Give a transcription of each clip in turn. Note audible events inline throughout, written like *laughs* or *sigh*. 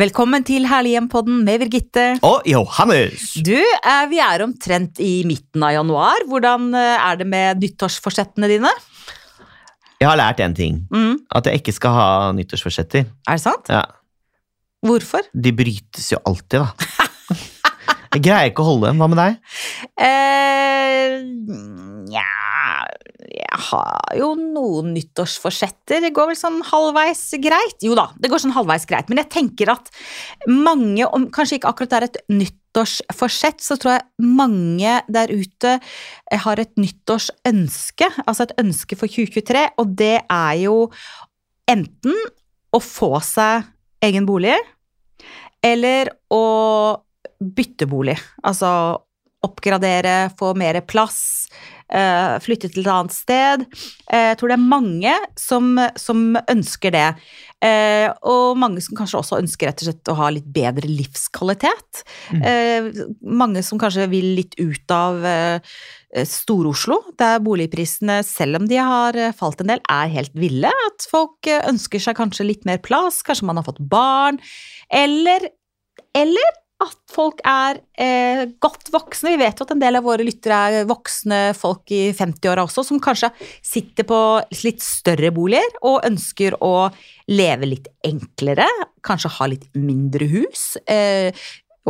Velkommen til Herlig hjem-podden med Birgitte. Og Johannes! Du, eh, vi er omtrent i midten av januar. Hvordan eh, er det med nyttårsforsettene dine? Jeg har lært én ting. Mm, At jeg ikke skal ha nyttårsforsetter. er det sant? Ja, Hvorfor? De brytes jo alltid, da. *laughs* Jeg greier ikke å holde dem. Hva med deg? Eh, har jo noen nyttårsforsetter. Det går vel sånn halvveis greit. Jo da, det går sånn halvveis greit. Men jeg tenker at mange, om kanskje ikke akkurat det er et nyttårsforsett, så tror jeg mange der ute har et nyttårsønske. Altså et ønske for 2023, og det er jo enten å få seg egen bolig, eller å bytte bolig. Altså oppgradere, få mer plass, flytte til et annet sted. Eh, jeg tror det er mange som, som ønsker det. Eh, og mange som kanskje også ønsker rett og slett å ha litt bedre livskvalitet. Mm. Eh, mange som kanskje vil litt ut av eh, Stor-Oslo, der boligprisene, selv om de har eh, falt en del, er helt ville. At folk eh, ønsker seg kanskje litt mer plass, kanskje man har fått barn. Eller, eller at folk er eh, godt voksne. Vi vet jo at en del av våre lyttere er voksne folk i 50-åra også, som kanskje sitter på litt større boliger og ønsker å leve litt enklere. Kanskje ha litt mindre hus. Eh,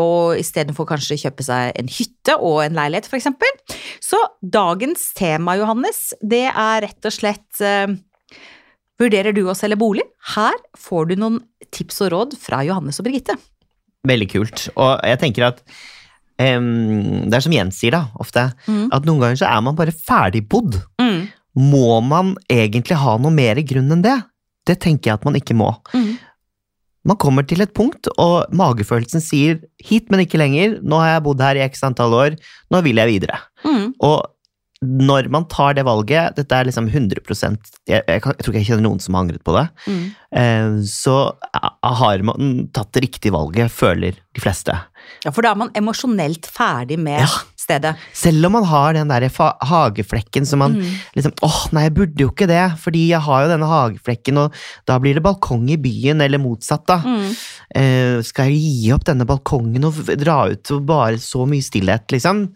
og istedenfor kanskje kjøpe seg en hytte og en leilighet, f.eks. Så dagens tema, Johannes, det er rett og slett eh, Vurderer du å selge bolig? Her får du noen tips og råd fra Johannes og Birgitte. Veldig kult. Og jeg tenker at um, Det er som Jens sier, da, ofte. Mm. At noen ganger så er man bare ferdigbodd. Mm. Må man egentlig ha noe mer grunn enn det? Det tenker jeg at man ikke må. Mm. Man kommer til et punkt, og magefølelsen sier 'hit, men ikke lenger'. 'Nå har jeg bodd her i x antall år, nå vil jeg videre'. Mm. Og når man tar det valget, dette er liksom 100 jeg, jeg, jeg tror ikke jeg kjenner noen som har angret på det, Mm. eh, så har man tatt det riktige valget, føler de fleste. Ja, for da er man emosjonelt ferdig med Ja. stedet. Selv om man har den der hageflekken som man Mm. liksom åh, nei, jeg burde jo ikke det, fordi jeg har jo denne hageflekken, og da blir det balkong i byen, eller motsatt, da. Mm. Eh, skal jeg gi opp denne balkongen og dra ut og bare så mye stillhet, liksom?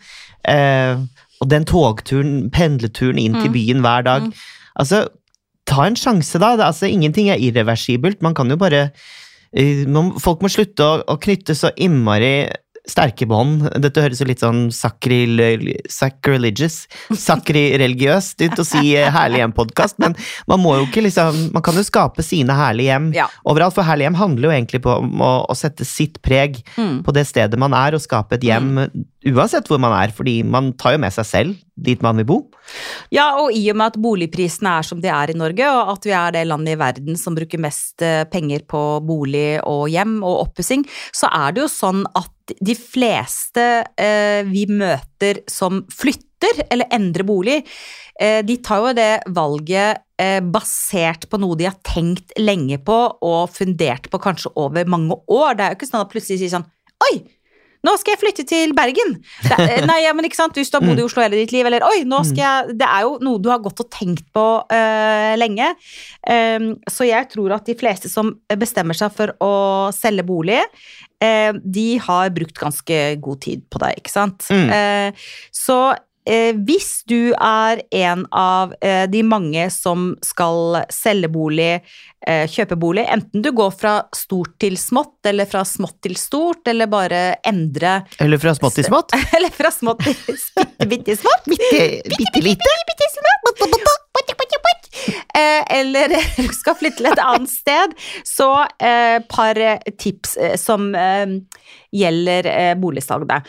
Eh, og den togturen, pendleturen inn til Mm. byen hver dag. Mm. Altså, ta en sjanse, da. Det, altså, ingenting er irreversibelt. Man kan jo bare eh, Folk må slutte å, å knytte så innmari sterke bånd. Dette høres jo litt sånn sakril, sacrilegious, sakrireligiøst ut å si eh, herlig hjem-podkast, men man må jo ikke liksom Man kan jo skape sine herlige hjem Ja. overalt, for herlig hjem handler jo egentlig på om å, å sette sitt preg Mm. på det stedet man er, og skape et hjem uansett hvor man er, fordi man tar jo med seg selv dit man vil bo. Ja, og i og med at boligprisene er som de er i Norge, og at vi er det landet i verden som bruker mest eh, penger på bolig og hjem og oppussing, så er det jo sånn at de fleste eh, vi møter som flytter eller endrer bolig, eh, de tar jo det valget eh, basert på noe de har tenkt lenge på og fundert på kanskje over mange år. Det er jo ikke sånn at plutselig sier sånn Oi! Nå skal jeg flytte til Bergen! Det, nei, ja, men ikke sant? Hvis du har bodd i Oslo hele ditt liv, eller oi, nå skal jeg Det er jo noe du har gått og tenkt på uh, lenge. Um, så jeg tror at de fleste som bestemmer seg for å selge bolig, uh, de har brukt ganske god tid på det, ikke sant? Mm. Uh, så eh, hvis du er en av eh, de mange som skal selge bolig, eh, kjøpe bolig, enten du går fra stort til smått, eller fra smått til stort, eller bare endre Eller fra smått til smått. *laughs* Eller fra smått til *laughs* bitte, bitte smått. Bitte, bitte lite. Eh, eller *laughs* skal flytte til et annet sted, så et par tips eh, som eh, gjelder eh, boligsalg. da.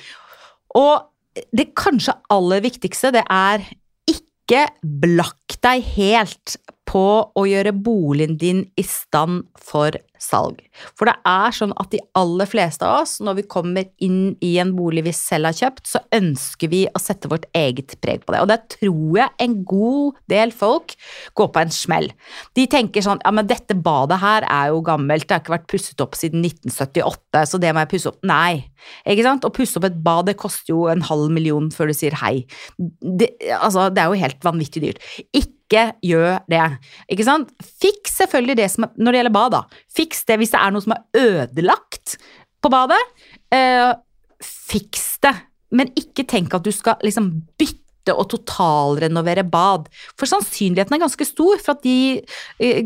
Og det kanskje aller viktigste, det er ikke blakk deg helt på å gjøre boligen din i stand for salg. For det er sånn at de aller fleste av oss, når vi kommer inn i en bolig vi selv har kjøpt, så ønsker vi å sette vårt eget preg på det. Og der tror jeg en god del folk går på en smell. De tenker sånn ja, men dette badet her er jo gammelt, det har ikke vært pusset opp siden 1978, så det må jeg pusse opp. Nei. Ikke sant? Å pusse opp et bad, det koster jo en halv million før du sier hei. Det, altså, det er jo helt vanvittig dyrt. Ikke ikke gjør det. Ikke sant? Fiks selvfølgelig det som er, når det gjelder bad, da. Fiks det hvis det er noe som er ødelagt på badet. Eh, fiks det. Men ikke tenk at du skal liksom bytte og totalrenovere bad. For sannsynligheten er ganske stor for at de eh,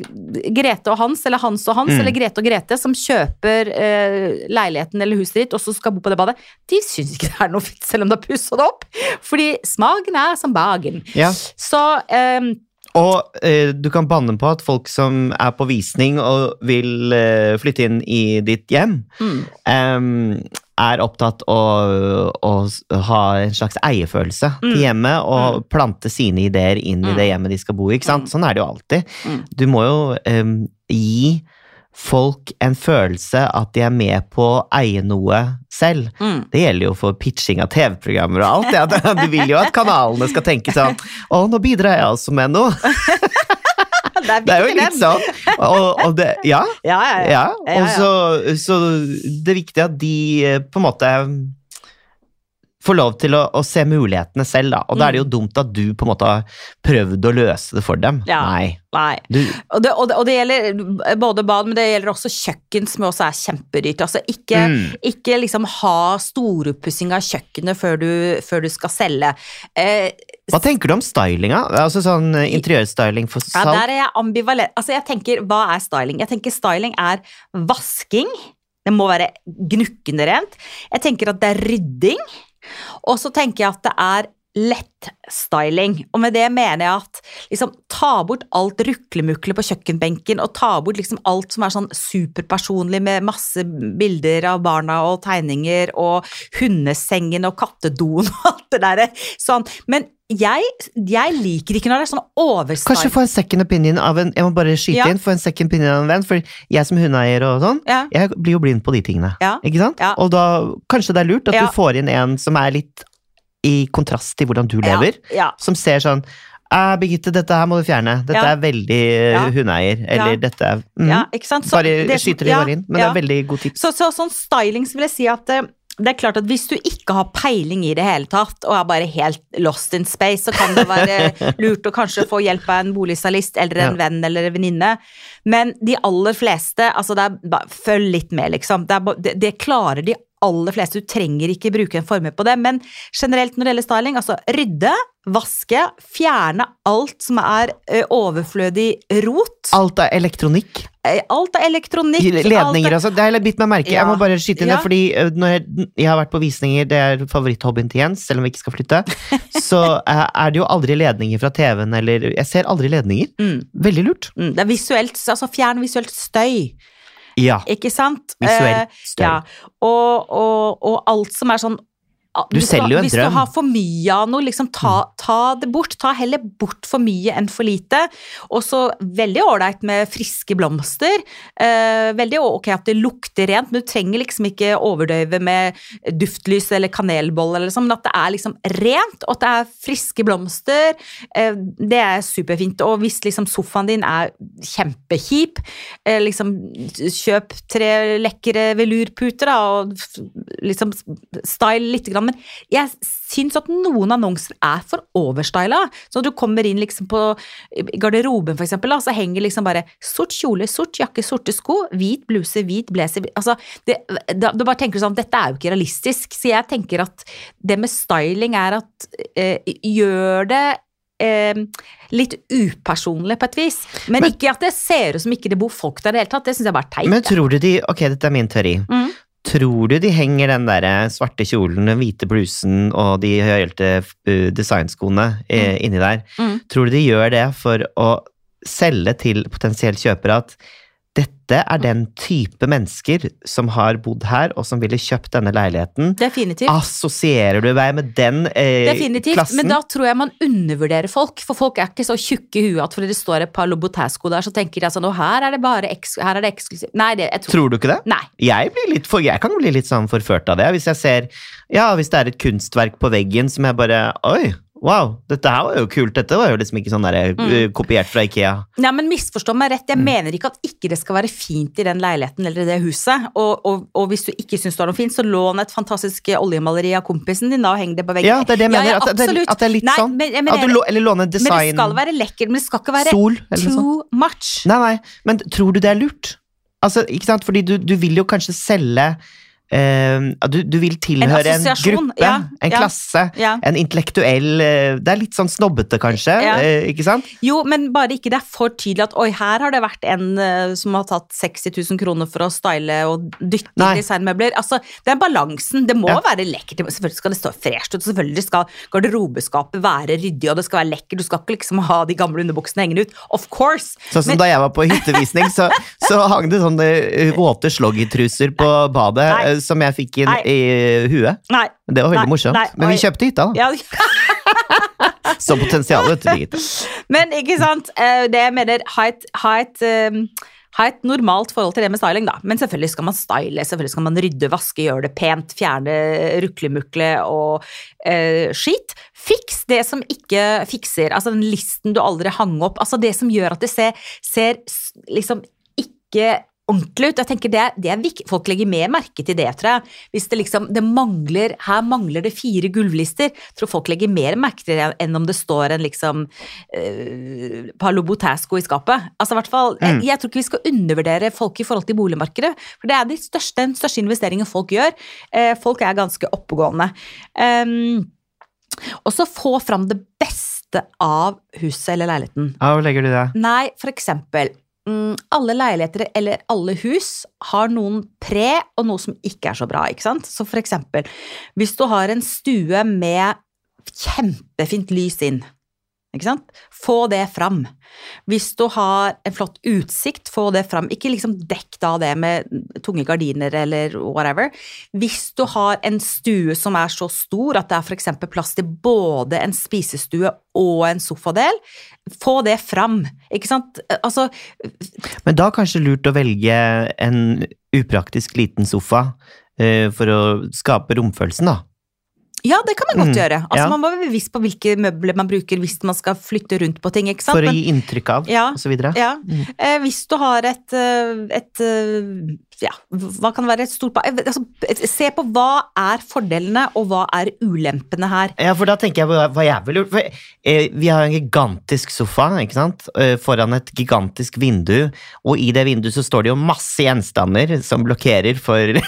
Grete og Hans, eller Hans og Hans, Mm. eller Grete og Grete, som kjøper eh, leiligheten eller huset ditt og så skal bo på det badet, de syns ikke det er noe fint selv om du har pussa det opp. Fordi smaken er som bagen. Ja. Så eh, Og eh, du kan banne på at folk som er på visning og vil eh, flytte inn i ditt hjem, mm, eh, er opptatt å, å ha en slags eierfølelse til Mm. hjemmet og plante sine ideer inn i Mm. det hjemmet de skal bo i. Mm. Sånn er det jo alltid. Mm. Du må jo gi folk en følelse at de er med på å eie noe selv. mm. Det gjelder jo for pitching av TV-programmer og alt. Ja. *laughs* Du vil jo at kanalene skal tenke sånn Å, nå bidrar jeg altså med noe. *laughs* Det er, Det er jo litt sånn. Og, og det, ja, Ja, ja, ja. ja. Ja, ja. Og så, så det er viktig at de eh, på en måte får lov til å, å se mulighetene selv, da. Og da er det jo dumt at du på en måte har prøvd å løse det for dem. Mm. Ja. Nei. Nei. Og det, og, det, og det gjelder både bad, men det gjelder også kjøkken, som også er kjempedyrt. Altså ikke, Mm. ikke liksom ha storpussing av kjøkkenet før du, før du skal selge. Eh, hva tenker du om stylinga? Altså sånn eh, interiørstyling for ja, der er jeg ambivalent. Altså jeg tenker, hva er styling? Jeg tenker styling er vasking. Det må være gnukkende rent. Jeg tenker at det er rydding. Og så tenker jeg at det er lettstyling. Og med det mener jeg at liksom, ta bort alt ruklemukle på kjøkkenbenken, og ta bort liksom alt som er sånn superpersonlig med masse bilder av barna og tegninger og hundesengen og kattedoen og alt det derre. Sånn. Men jeg, jeg liker ikke når det er sånn overstyling. Kanskje få en second opinion av en Jeg må bare skyte Ja. inn. Få en second opinion av en venn. For jeg som hundeeier og sånn, ja. jeg blir jo blind på de tingene. Ja. Ikke sant? Og da kanskje det er lurt at du får inn en som er litt i kontrast til hvordan du lever. Som ser sånn «Eh, Birgitte, dette her må du fjerne. Dette Ja. er veldig eh, Ja. hundeeier. Eller Ja. dette er mm. ja, ikke sant? Så Bare det skyter de bare inn. Men det er veldig god tips. Så, så sånn styling så vil jeg si at eh, det er klart at hvis du ikke har peiling i det hele tatt, og er bare helt lost in space, så kan det være lurt å kanskje få hjelp av en boligstylist eller en Ja. venn eller en venninne. Men de aller fleste, altså det er bare, følg litt med, liksom. Det, er, det, det klarer de aller fleste. Du trenger ikke bruke en formue på det. Men generelt når det gjelder styling, altså rydde, vaske, fjerne alt som er eh, overflødig rot. Alt er elektronikk. Eh, Alt er elektronikk. Ledninger, er- altså. Det har jeg bitt meg merke ja. Jeg må bare skyte inn Ja. det, fordi eh, jeg, jeg har vært på visninger, det er favoritthobbyen til Jens, selv om vi ikke skal flytte, *laughs* så eh, er det jo aldri ledninger fra TV-en, eller Jeg ser aldri ledninger. Mm. Veldig lurt. Mm, det er visuelt, altså fjern visuelt støy, Ja. ikke sant? Visuell Eh, støy. ja. Og, og, og alt som er sånn Du selger jo en Hvis drøm. Hvis du har for mye av noe, liksom ta, ta det bort. Ta heller bort for mye enn for lite. Og så veldig ålreit med friske blomster. Eh, veldig ok at det lukter rent, men du trenger liksom ikke overdøyve med duftlys eller kanelbolle eller sånn, men at det er liksom rent, og at det er friske blomster. Eh, det er superfint. Og hvis liksom sofaen din er kjempekjip, eh, liksom kjøp tre lekre velurputer da, og liksom style litt grann. Men jeg syns at noen annonser er for overstyla. Så når du kommer inn liksom på garderoben for eksempel, da, så henger liksom bare sort kjole, sort jakke, sorte sko, hvit bluse, hvit blazer. Altså, det, da, da bare tenker du sånn, dette er jo ikke realistisk. Så jeg tenker at det med styling er at eh, gjør det eh, litt upersonlig på et vis. Men, Men- ikke at det ser ut som ikke det bor folk der i det hele tatt. Det syns jeg bare er teit. Men tror du de Ok, dette er min teori. Mm. Tror du de henger den der svarte kjolen, den hvite blusen og de høyhælte uh, designskoene mm. inni der? Mm. Tror du de gjør det for å selge til potensielt kjøper at dette er den type mennesker som har bodd her, og som ville kjøpt denne leiligheten? Definitivt. Assosierer du deg med den eh, Definitivt, klassen? men da tror jeg man undervurderer folk. For folk er ikke så tjukke i huet at fordi det står et par Lobotasco der, så tenker de sånn Å, her er det bare her er det eksklusivt. Nei, det, jeg tror Tror du ikke det? Nei. Jeg, blir litt jeg kan bli litt sånn forført av det. Hvis jeg ser Ja, hvis det er et kunstverk på veggen som jeg bare Oi, Wow, dette her var jo kult. Dette var jo liksom ikke sånn der, Mm. eh, kopiert fra Ikea. Nei, men misforstå meg rett, jeg Mm. mener ikke at ikke det skal være fint i den leiligheten eller i det huset. Og, og, og hvis du ikke syns det er noe fint, så lån et fantastisk oljemaleri av kompisen din da, og heng det på veggen. Ja, det er det jeg mener. Ja, ja, at, det, at det er litt Nei, sånn. men, jeg mener, lå- eller låne design men det skal være lekkert, men det skal ikke være sol, too much. Nei, nei, men tror du det er lurt? Altså, ikke sant? Fordi du, du vil jo kanskje selge eh, du, du vil tilhøre en, en gruppe, ja, en ja. klasse, Ja. en intellektuell eh, Det er litt sånn snobbete, kanskje, eh, ikke sant? Jo, men bare ikke det er for tydelig at oi, her har det vært en uh, som har tatt 60 000 kroner for å style og dytte Nei. inn designmøbler. Altså, det er balansen. Det må være lekkert. Selvfølgelig skal det stå fresht ut. Selvfølgelig skal garderobeskapet være ryddig, og det skal være lekkert. Du skal ikke liksom ha de gamle underbuksene hengende ut. Of course! Sånn som Men- da jeg var på hyttevisning, så, så hang det sånne våte sloggytruser på badet Nei. Som jeg fikk inn i huet. Nei. Det var veldig Nei, morsomt. nei, Men vi kjøpte hytta, da. Ja, *laughs* Så potensialet, til Birgitte. men ikke sant, eh, det jeg mener, ha et, ha et um ha et normalt forhold til det med styling, da. Men selvfølgelig skal man style, selvfølgelig skal man rydde, vaske, gjøre det pent, fjerne ruklemukle og eh, skit. Fiks det som ikke fikser, altså den listen du aldri hang opp, altså det som gjør at det ser, ser liksom ikke ordentlig ut. Jeg tenker det det er viktig. Folk legger mer merke til det, tror jeg. Hvis det liksom, det mangler, her mangler det fire gulvlister, tror folk legger mer merke til det enn om det står en liksom uh, Palo Botasco i skapet. Altså i hvert fall, Mm. jeg, jeg tror ikke vi skal undervurdere folk i forhold til boligmarkedet, for det er de største, den største investeringen folk gjør. Eh, folk er ganske oppegående. Um, og så få fram det beste av huset eller leiligheten. Ja, hvor legger du det? Nei, for eksempel Alle leiligheter eller alle hus har noen pre og noe som ikke er så bra, ikke sant? Så for eksempel, hvis du har en stue med kjempefint lys inn? Få det fram. Hvis du har en flott utsikt, få det fram. Ikke liksom dekk da det med tunge gardiner eller whatever. Hvis du har en stue som er så stor at det er eksempel plass til både en spisestue og en sofadel, få det fram. Ikke sant? Altså, Men da kanskje lurt å velge en upraktisk liten sofa eh, for å skape romfølelsen, da. Ja, det kan man godt Mm, gjøre. Altså, ja. Man må være bevisst på hvilke møbler man bruker hvis man skal flytte rundt på ting. For å gi inntrykk av, Ja. videre. Ja. Mm. Eh, hvis du har et, eh, et eh, ja, hva kan være et stort eh, altså, Se på hva er fordelene, og hva er ulempene her. Ja, for da tenker jeg på hva jeg ville gjort. For, eh, vi har en gigantisk sofa ikke sant? Eh, foran et gigantisk vindu, og i det vinduet så står det jo masse gjenstander som blokkerer for *laughs*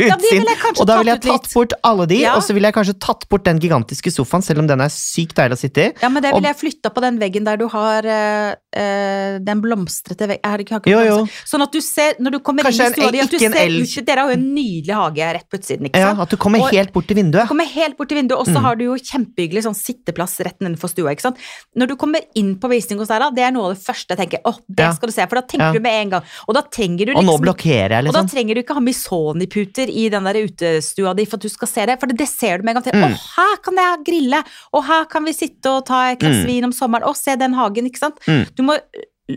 utsyn. Ja, og da ville jeg tatt litt. bort alle de, Ja. og så ville jeg kanskje tatt bort den gigantiske sofaen, selv om den er sykt deilig å sitte i. Ja, men det Og- ville jeg flytta på den veggen der du har eh, den blomstrete veggen? Sånn at du ser, når du kommer Kanskje inn i stua at ikke en ut Dere har jo en nydelig hage rett på utsiden, ikke sant? Ja. At du kommer Og- helt bort til vinduet. Du kommer helt bort til vinduet, og så Mm. har du jo kjempehyggelig sånn sitteplass rett innenfor stua. ikke sant? Når du kommer inn på visning hos deg, da, det er noe av det første jeg tenker. åh, det Ja. skal du se, For da tenker Ja. du med en gang. Og da trenger du liksom, Og nå liksom blokkerer jeg, liksom. og da liksom. trenger du ikke ha misoniputer i den der utestua di for at du skal se det, for det ser du med en gang. til. Mm. Å, her kan jeg grille! Og her kan vi sitte og ta et glass Mm. vin om sommeren. Å, se den hagen, ikke sant? Mm. Du må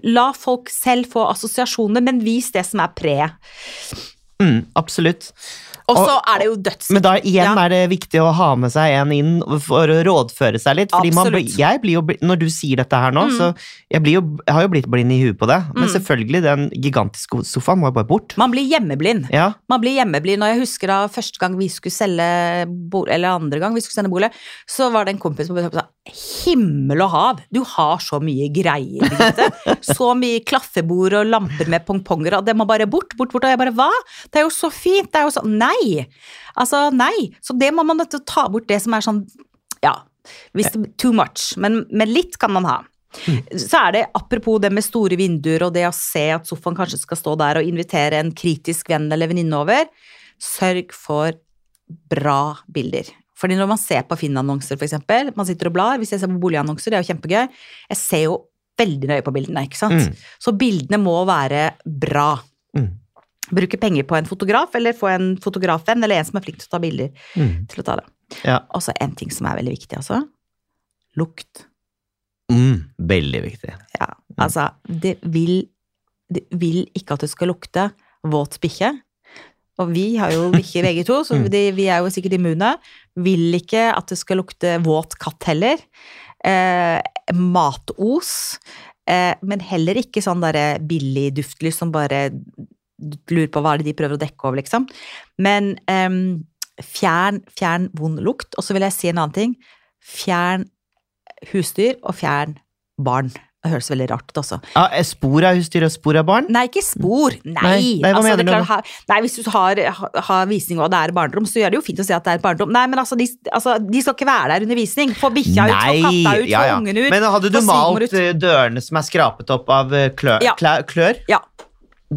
la folk selv få assosiasjoner, men vis det som er preet. Mm, absolutt. Og så er det jo døds... Men da igjen Ja. er det viktig å ha med seg en inn for å rådføre seg litt. Fordi man, jeg blir jo, når du sier dette her nå, Mm. så jeg, blir jo, jeg har jo blitt blind i huet på det. Men Mm. selvfølgelig, den gigantiske sofaen må jo bare bort. Man blir hjemmeblind. Ja, Man blir hjemmeblind. Og jeg husker da første gang vi skulle selge bolig, eller andre gang vi skulle sende bolig, så var det en kompis som sa himmel og hav, du har så mye greier, Birgitte. Så mye klaffebord og lamper med pongponger, og det må bare bort, bort, bort. Og jeg bare hva? Det er jo så fint. Det er jo så Nei! Altså, nei. Så det må man nødt til å ta bort det som er sånn, ja, hvis det too much. Men, men litt kan man ha. Så er det, apropos det med store vinduer og det å se at sofaen kanskje skal stå der og invitere en kritisk venn eller venninne over, sørg for bra bilder. Fordi når man ser på Finn-annonser, eksempel, man sitter og blar, hvis jeg ser på boligannonser, det er jo kjempegøy, jeg ser jo veldig nøye på bildene, ikke sant? Mm. Så bildene må være bra. Mm. Bruke penger på en fotograf, eller få en fotografvenn, eller en som er flink til å ta bilder, Mm. til å ta det. Ja. Og så en ting som er veldig viktig, altså. Lukt. Mm. Veldig viktig. Ja, altså, det vil, det vil ikke at det skal lukte våt bikkje. og vi har jo bikkjer begge to, så Mm. de, vi er jo sikkert immune. Vil ikke at det skal lukte våt katt heller. Eh, matos. Eh, men heller ikke sånn derre billig duftlys som bare lurer på hva er det de prøver å dekke over, liksom. Men um, fjern, fjern vond lukt. Og så vil jeg si en annen ting. Fjern husdyr, og fjern barn. Det høres veldig rart ut også. Ja, er spor av husdyr og spor av barn? Nei, ikke spor. Nei. Nei, nei, hva altså, mener er du klart, ha- nei hvis du har, har visning og det er barnerom, så gjør det jo fint å si at det er barnerom. Nei, men altså, de, altså, de skal ikke være der under visning. Få bikkja ut, få katta ut, få ungen ut. Men hadde du malt eh, dørene som er skrapet opp av eh, klør? Ja. klør? Ja.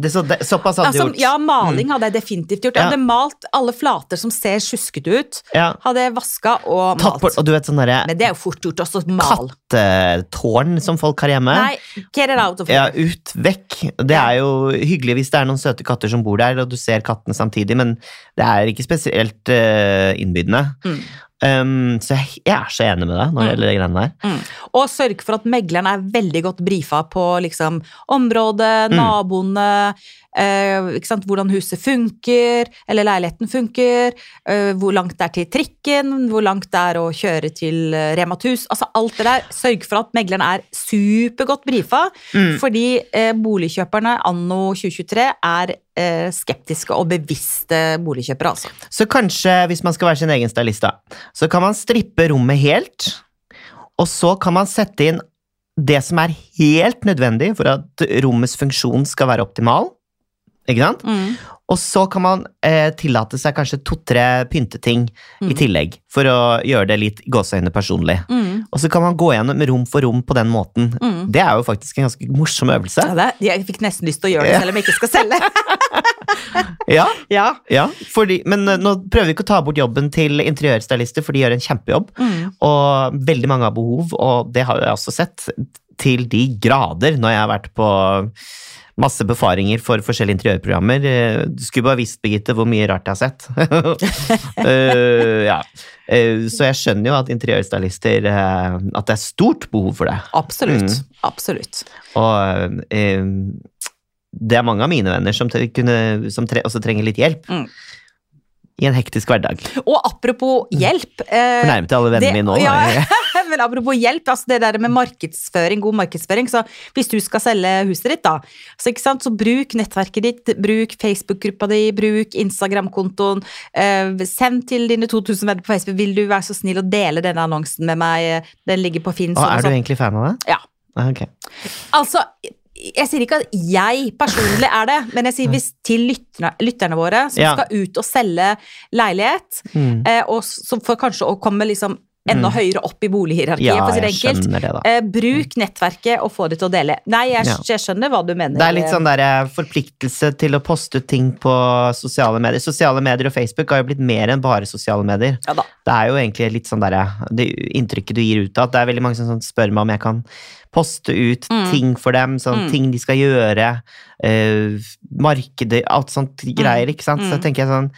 Det, så, det, såpass hadde du Altså, gjort? ja, maling hadde jeg definitivt gjort. Jeg hadde malt alle flater som ser sjuskete ut. Hadde jeg vaska og malt. bort, og du vet sånn Men det er jo fort gjort også, mal. Kattetårn som folk har hjemme? Nei, get it out of Ja, ut vekk. Det er jo hyggelig hvis det er noen søte katter som bor der, og du ser kattene samtidig, men det er ikke spesielt uh, innbydende. Mm. Um, så jeg, jeg er så enig med deg når det Mm. gjelder de greiene der. Mm. Og sørg for at megleren er veldig godt brifa på liksom, området, Mm. naboene, ikke sant? hvordan huset funker, eller leiligheten funker, uh, hvor langt det er til trikken, hvor langt det er å kjøre til Rema 1000. Altså alt det der. Sørg for at megleren er supergodt brifa, Mm. fordi eh, boligkjøperne anno 2023 er eh, skeptiske og bevisste boligkjøpere, altså. Så kanskje, hvis man skal være sin egen stylist, da, så kan man strippe rommet helt, og så kan man sette inn det som er helt nødvendig for at rommets funksjon skal være optimal. Ikke sant? Og så kan man eh, tillate seg kanskje to-tre pynteting i Mm. tillegg, for å gjøre det litt gåseøyne personlig. Mm. Og så kan man gå gjennom rom for rom på den måten. Mm. Det er jo faktisk en ganske morsom øvelse. Ja, det, jeg fikk nesten lyst til å gjøre det, selv om jeg ikke skal selge. *laughs* Ja, ja. ja fordi, Men eh, nå prøver vi ikke å ta bort jobben til interiørstylister, for de gjør en kjempejobb. Mm. Og veldig mange har behov, og det har jeg også sett til de grader når jeg har vært på masse befaringer for forskjellige interiørprogrammer. Eh, Du skulle bare visst, Birgitte, hvor mye rart jeg har sett. uh, *laughs* ja. uh, Så jeg skjønner jo at interiørstylister uh, At det er stort behov for det. Absolutt. Mm. Absolutt. Og det er mange av mine venner som, tre- kunne, som tre, også trenger litt hjelp. Mm. I en hektisk hverdag. Og apropos hjelp eh, Fornærmet alle vennene mine nå? Ja, *laughs* *laughs* men apropos hjelp, altså det der med markedsføring, god markedsføring, så hvis du skal selge huset ditt, da, så, ikke sant, så bruk nettverket ditt, bruk Facebook-gruppa di, bruk Instagram-kontoen, eh, send til dine 2000 venner på Facebook, vil du være så snill å dele denne annonsen med meg, den ligger på Finn. Og sånn og er du sånn. egentlig fan av det? Ja. Ah, ok. Altså, jeg sier ikke at jeg personlig er det, men jeg sier hvis til lytterne, lytterne våre som Ja. skal ut og selge leilighet, Mm. eh, og som kanskje å komme liksom enda Mm. høyere opp i bolighierarkiet, Ja, for å si det enkelt. det. Eh, bruk nettverket og få det til å dele. Nei, jeg, Ja. jeg skjønner hva du mener. Det er litt sånn der eh, forpliktelse til å poste ut ting på sosiale medier. Sosiale medier og Facebook har jo blitt mer enn bare sosiale medier. Ja. Det er jo egentlig litt sånn der, det inntrykket du gir ut av at det er veldig mange som sånn spør meg om jeg kan poste ut Mm. ting for dem, sånn Mm. ting de skal gjøre, øh, markeder, alt sånt greier, ikke sant. Så Mm. tenker jeg sånn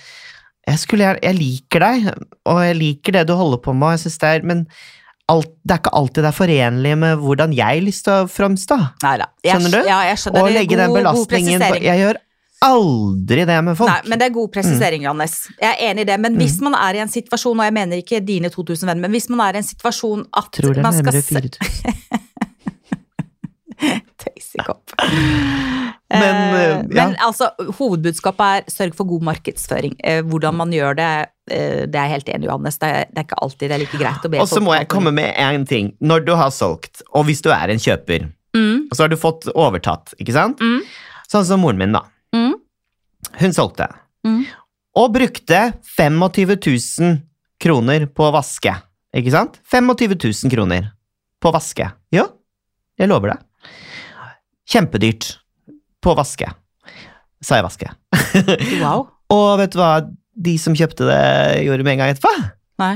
jeg, skulle, jeg liker deg, og jeg liker det du holder på med, og jeg synes det er, men alt, det er ikke alltid det er forenlig med hvordan jeg har lyst til å framstå. Skjønner du? Ja, jeg skjønner. Og legge god- den belastningen på. Jeg gjør aldri det med folk. Nei, men det er god presisering, Johannes. Jeg er enig i det. Men hvis Mm. man er i en situasjon, og jeg mener ikke dine 2000 venner, men hvis man er i en situasjon at Tror det er man skal nærmere 4000. *laughs* Tøysekopp. *laughs* Men, eh, ja. men altså, hovedbudskapet er sørg for god markedsføring. Uh, hvordan man gjør det, uh, det er jeg helt enig i, Johannes. Det er, det er ikke alltid det er like greit å be Og så må jeg komme med én ting. Når du har solgt, og hvis du er en kjøper, Mm, så har du fått overtatt, ikke sant? Mm. Sånn som moren min, da. mm, Hun solgte. mm. Og brukte 25 000 kroner på å vaske. Ikke sant? 25 000 kroner på å vaske. Ja, jeg lover det. Kjempedyrt på vaske. Sa jeg vaske. *laughs* Wow. Og vet du hva de som kjøpte det, gjorde med en gang etterpå? Nei.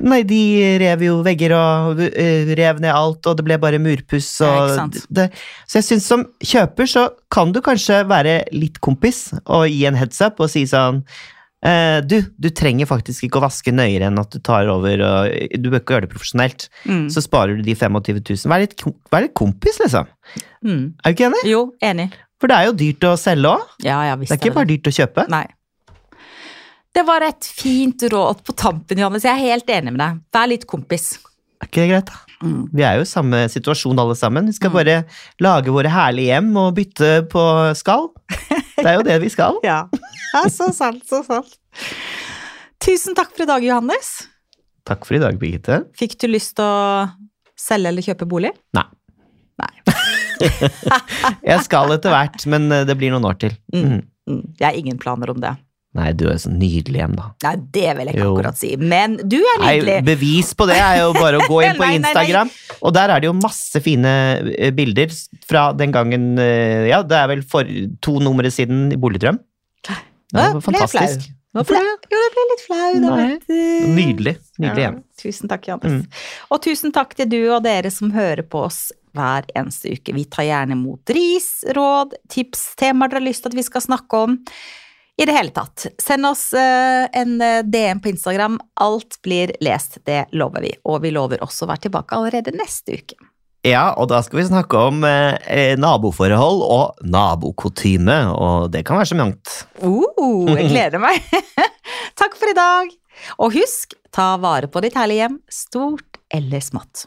Nei, de rev jo vegger og eh, rev ned alt, og det ble bare murpuss. Og det, så jeg syns som kjøper så kan du kanskje være litt kompis og gi en heads up og si sånn du, du trenger faktisk ikke å vaske nøyere enn at du tar over, og du bør ikke gjøre det profesjonelt. Mm. Så sparer du de 25 000. Vær litt, vær litt kompis, liksom. Mm. Er du ikke enig? Jo, enig. For det er jo dyrt å selge òg. Ja, Det er ikke bare dyrt å kjøpe. Nei. Det var et fint råd på tampen, Johannes. Jeg er helt enig med deg. Vær litt kompis. Er ikke det greit, da? Mm. Vi er jo i samme situasjon alle sammen. Vi skal bare lage våre herlige hjem og bytte på skall. *laughs* Det er jo det vi skal. Ja. ja, så sant, så sant. Tusen takk for i dag, Johannes. Takk for i dag, Birgitte. Fikk du lyst til å selge eller kjøpe bolig? Nei. Nei. *laughs* Jeg skal etter hvert, men eh, det blir noen år til. Mm. Mhm. Mm, Jeg har ingen planer om det. Nei, du er så nydelig hjem, da. Nei, det vil jeg ikke akkurat si. Men du er nydelig. Nei, bevis på det er jo bare å gå inn *laughs* på Nei, nei, nei. Instagram, og der er det jo masse fine eh, bilder fra den gangen eh, Ja, det er vel for to numre siden i Boligdrøm. Det var fantastisk. Nå ble, jo, det ble litt flau. Nydelig. Nydelig Ja, hjem. tusen takk, Johannes. Mm. Og tusen takk til du og dere som hører på oss hver eneste uke. Vi tar gjerne imot ris, råd, tips, temaer dere har lyst til at vi skal snakke om. I det hele tatt. Send oss eh, en eh, DM på Instagram. Alt blir lest, det lover vi. Og vi lover også å være tilbake allerede neste uke. Ja, og da skal vi snakke om eh, eh, naboforhold og nabokutyme, og det kan være så mangt. Uh, jeg *laughs* gleder meg! Takk for i dag. Og husk, ta vare på ditt herlige hjem, stort eller smått.